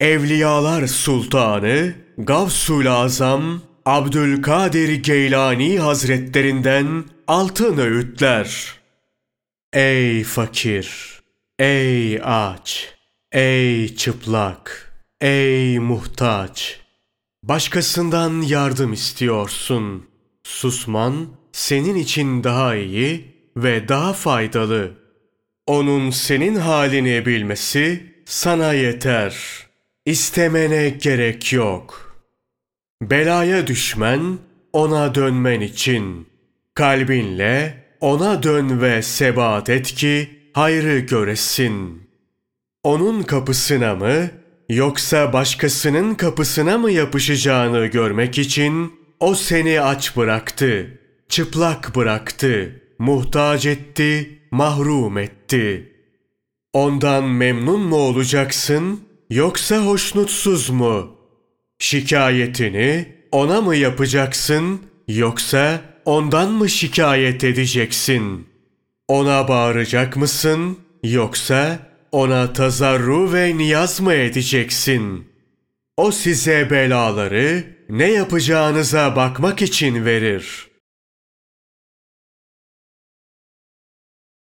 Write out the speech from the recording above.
Evliyalar Sultanı Gavsul Azam Abdülkadir Geylani Hazretlerinden altın öğütler. Ey fakir, ey aç, ey çıplak, ey muhtaç. Başkasından yardım istiyorsun. Susman senin için daha iyi ve daha faydalı. Onun senin halini bilmesi sana yeter. İstemene gerek yok. Belaya düşmen ona dönmen için. Kalbinle ona dön ve sebat et ki hayrı göresin. Onun kapısına mı yoksa başkasının kapısına mı yapışacağını görmek için o seni aç bıraktı, çıplak bıraktı, muhtaç etti, mahrum etti. Ondan memnun mu olacaksın yoksa hoşnutsuz mu? Şikayetini ona mı yapacaksın yoksa ondan mı şikayet edeceksin? Ona bağıracak mısın yoksa ona tazarru ve niyaz mı edeceksin? O size belaları ne yapacağınıza bakmak için verir.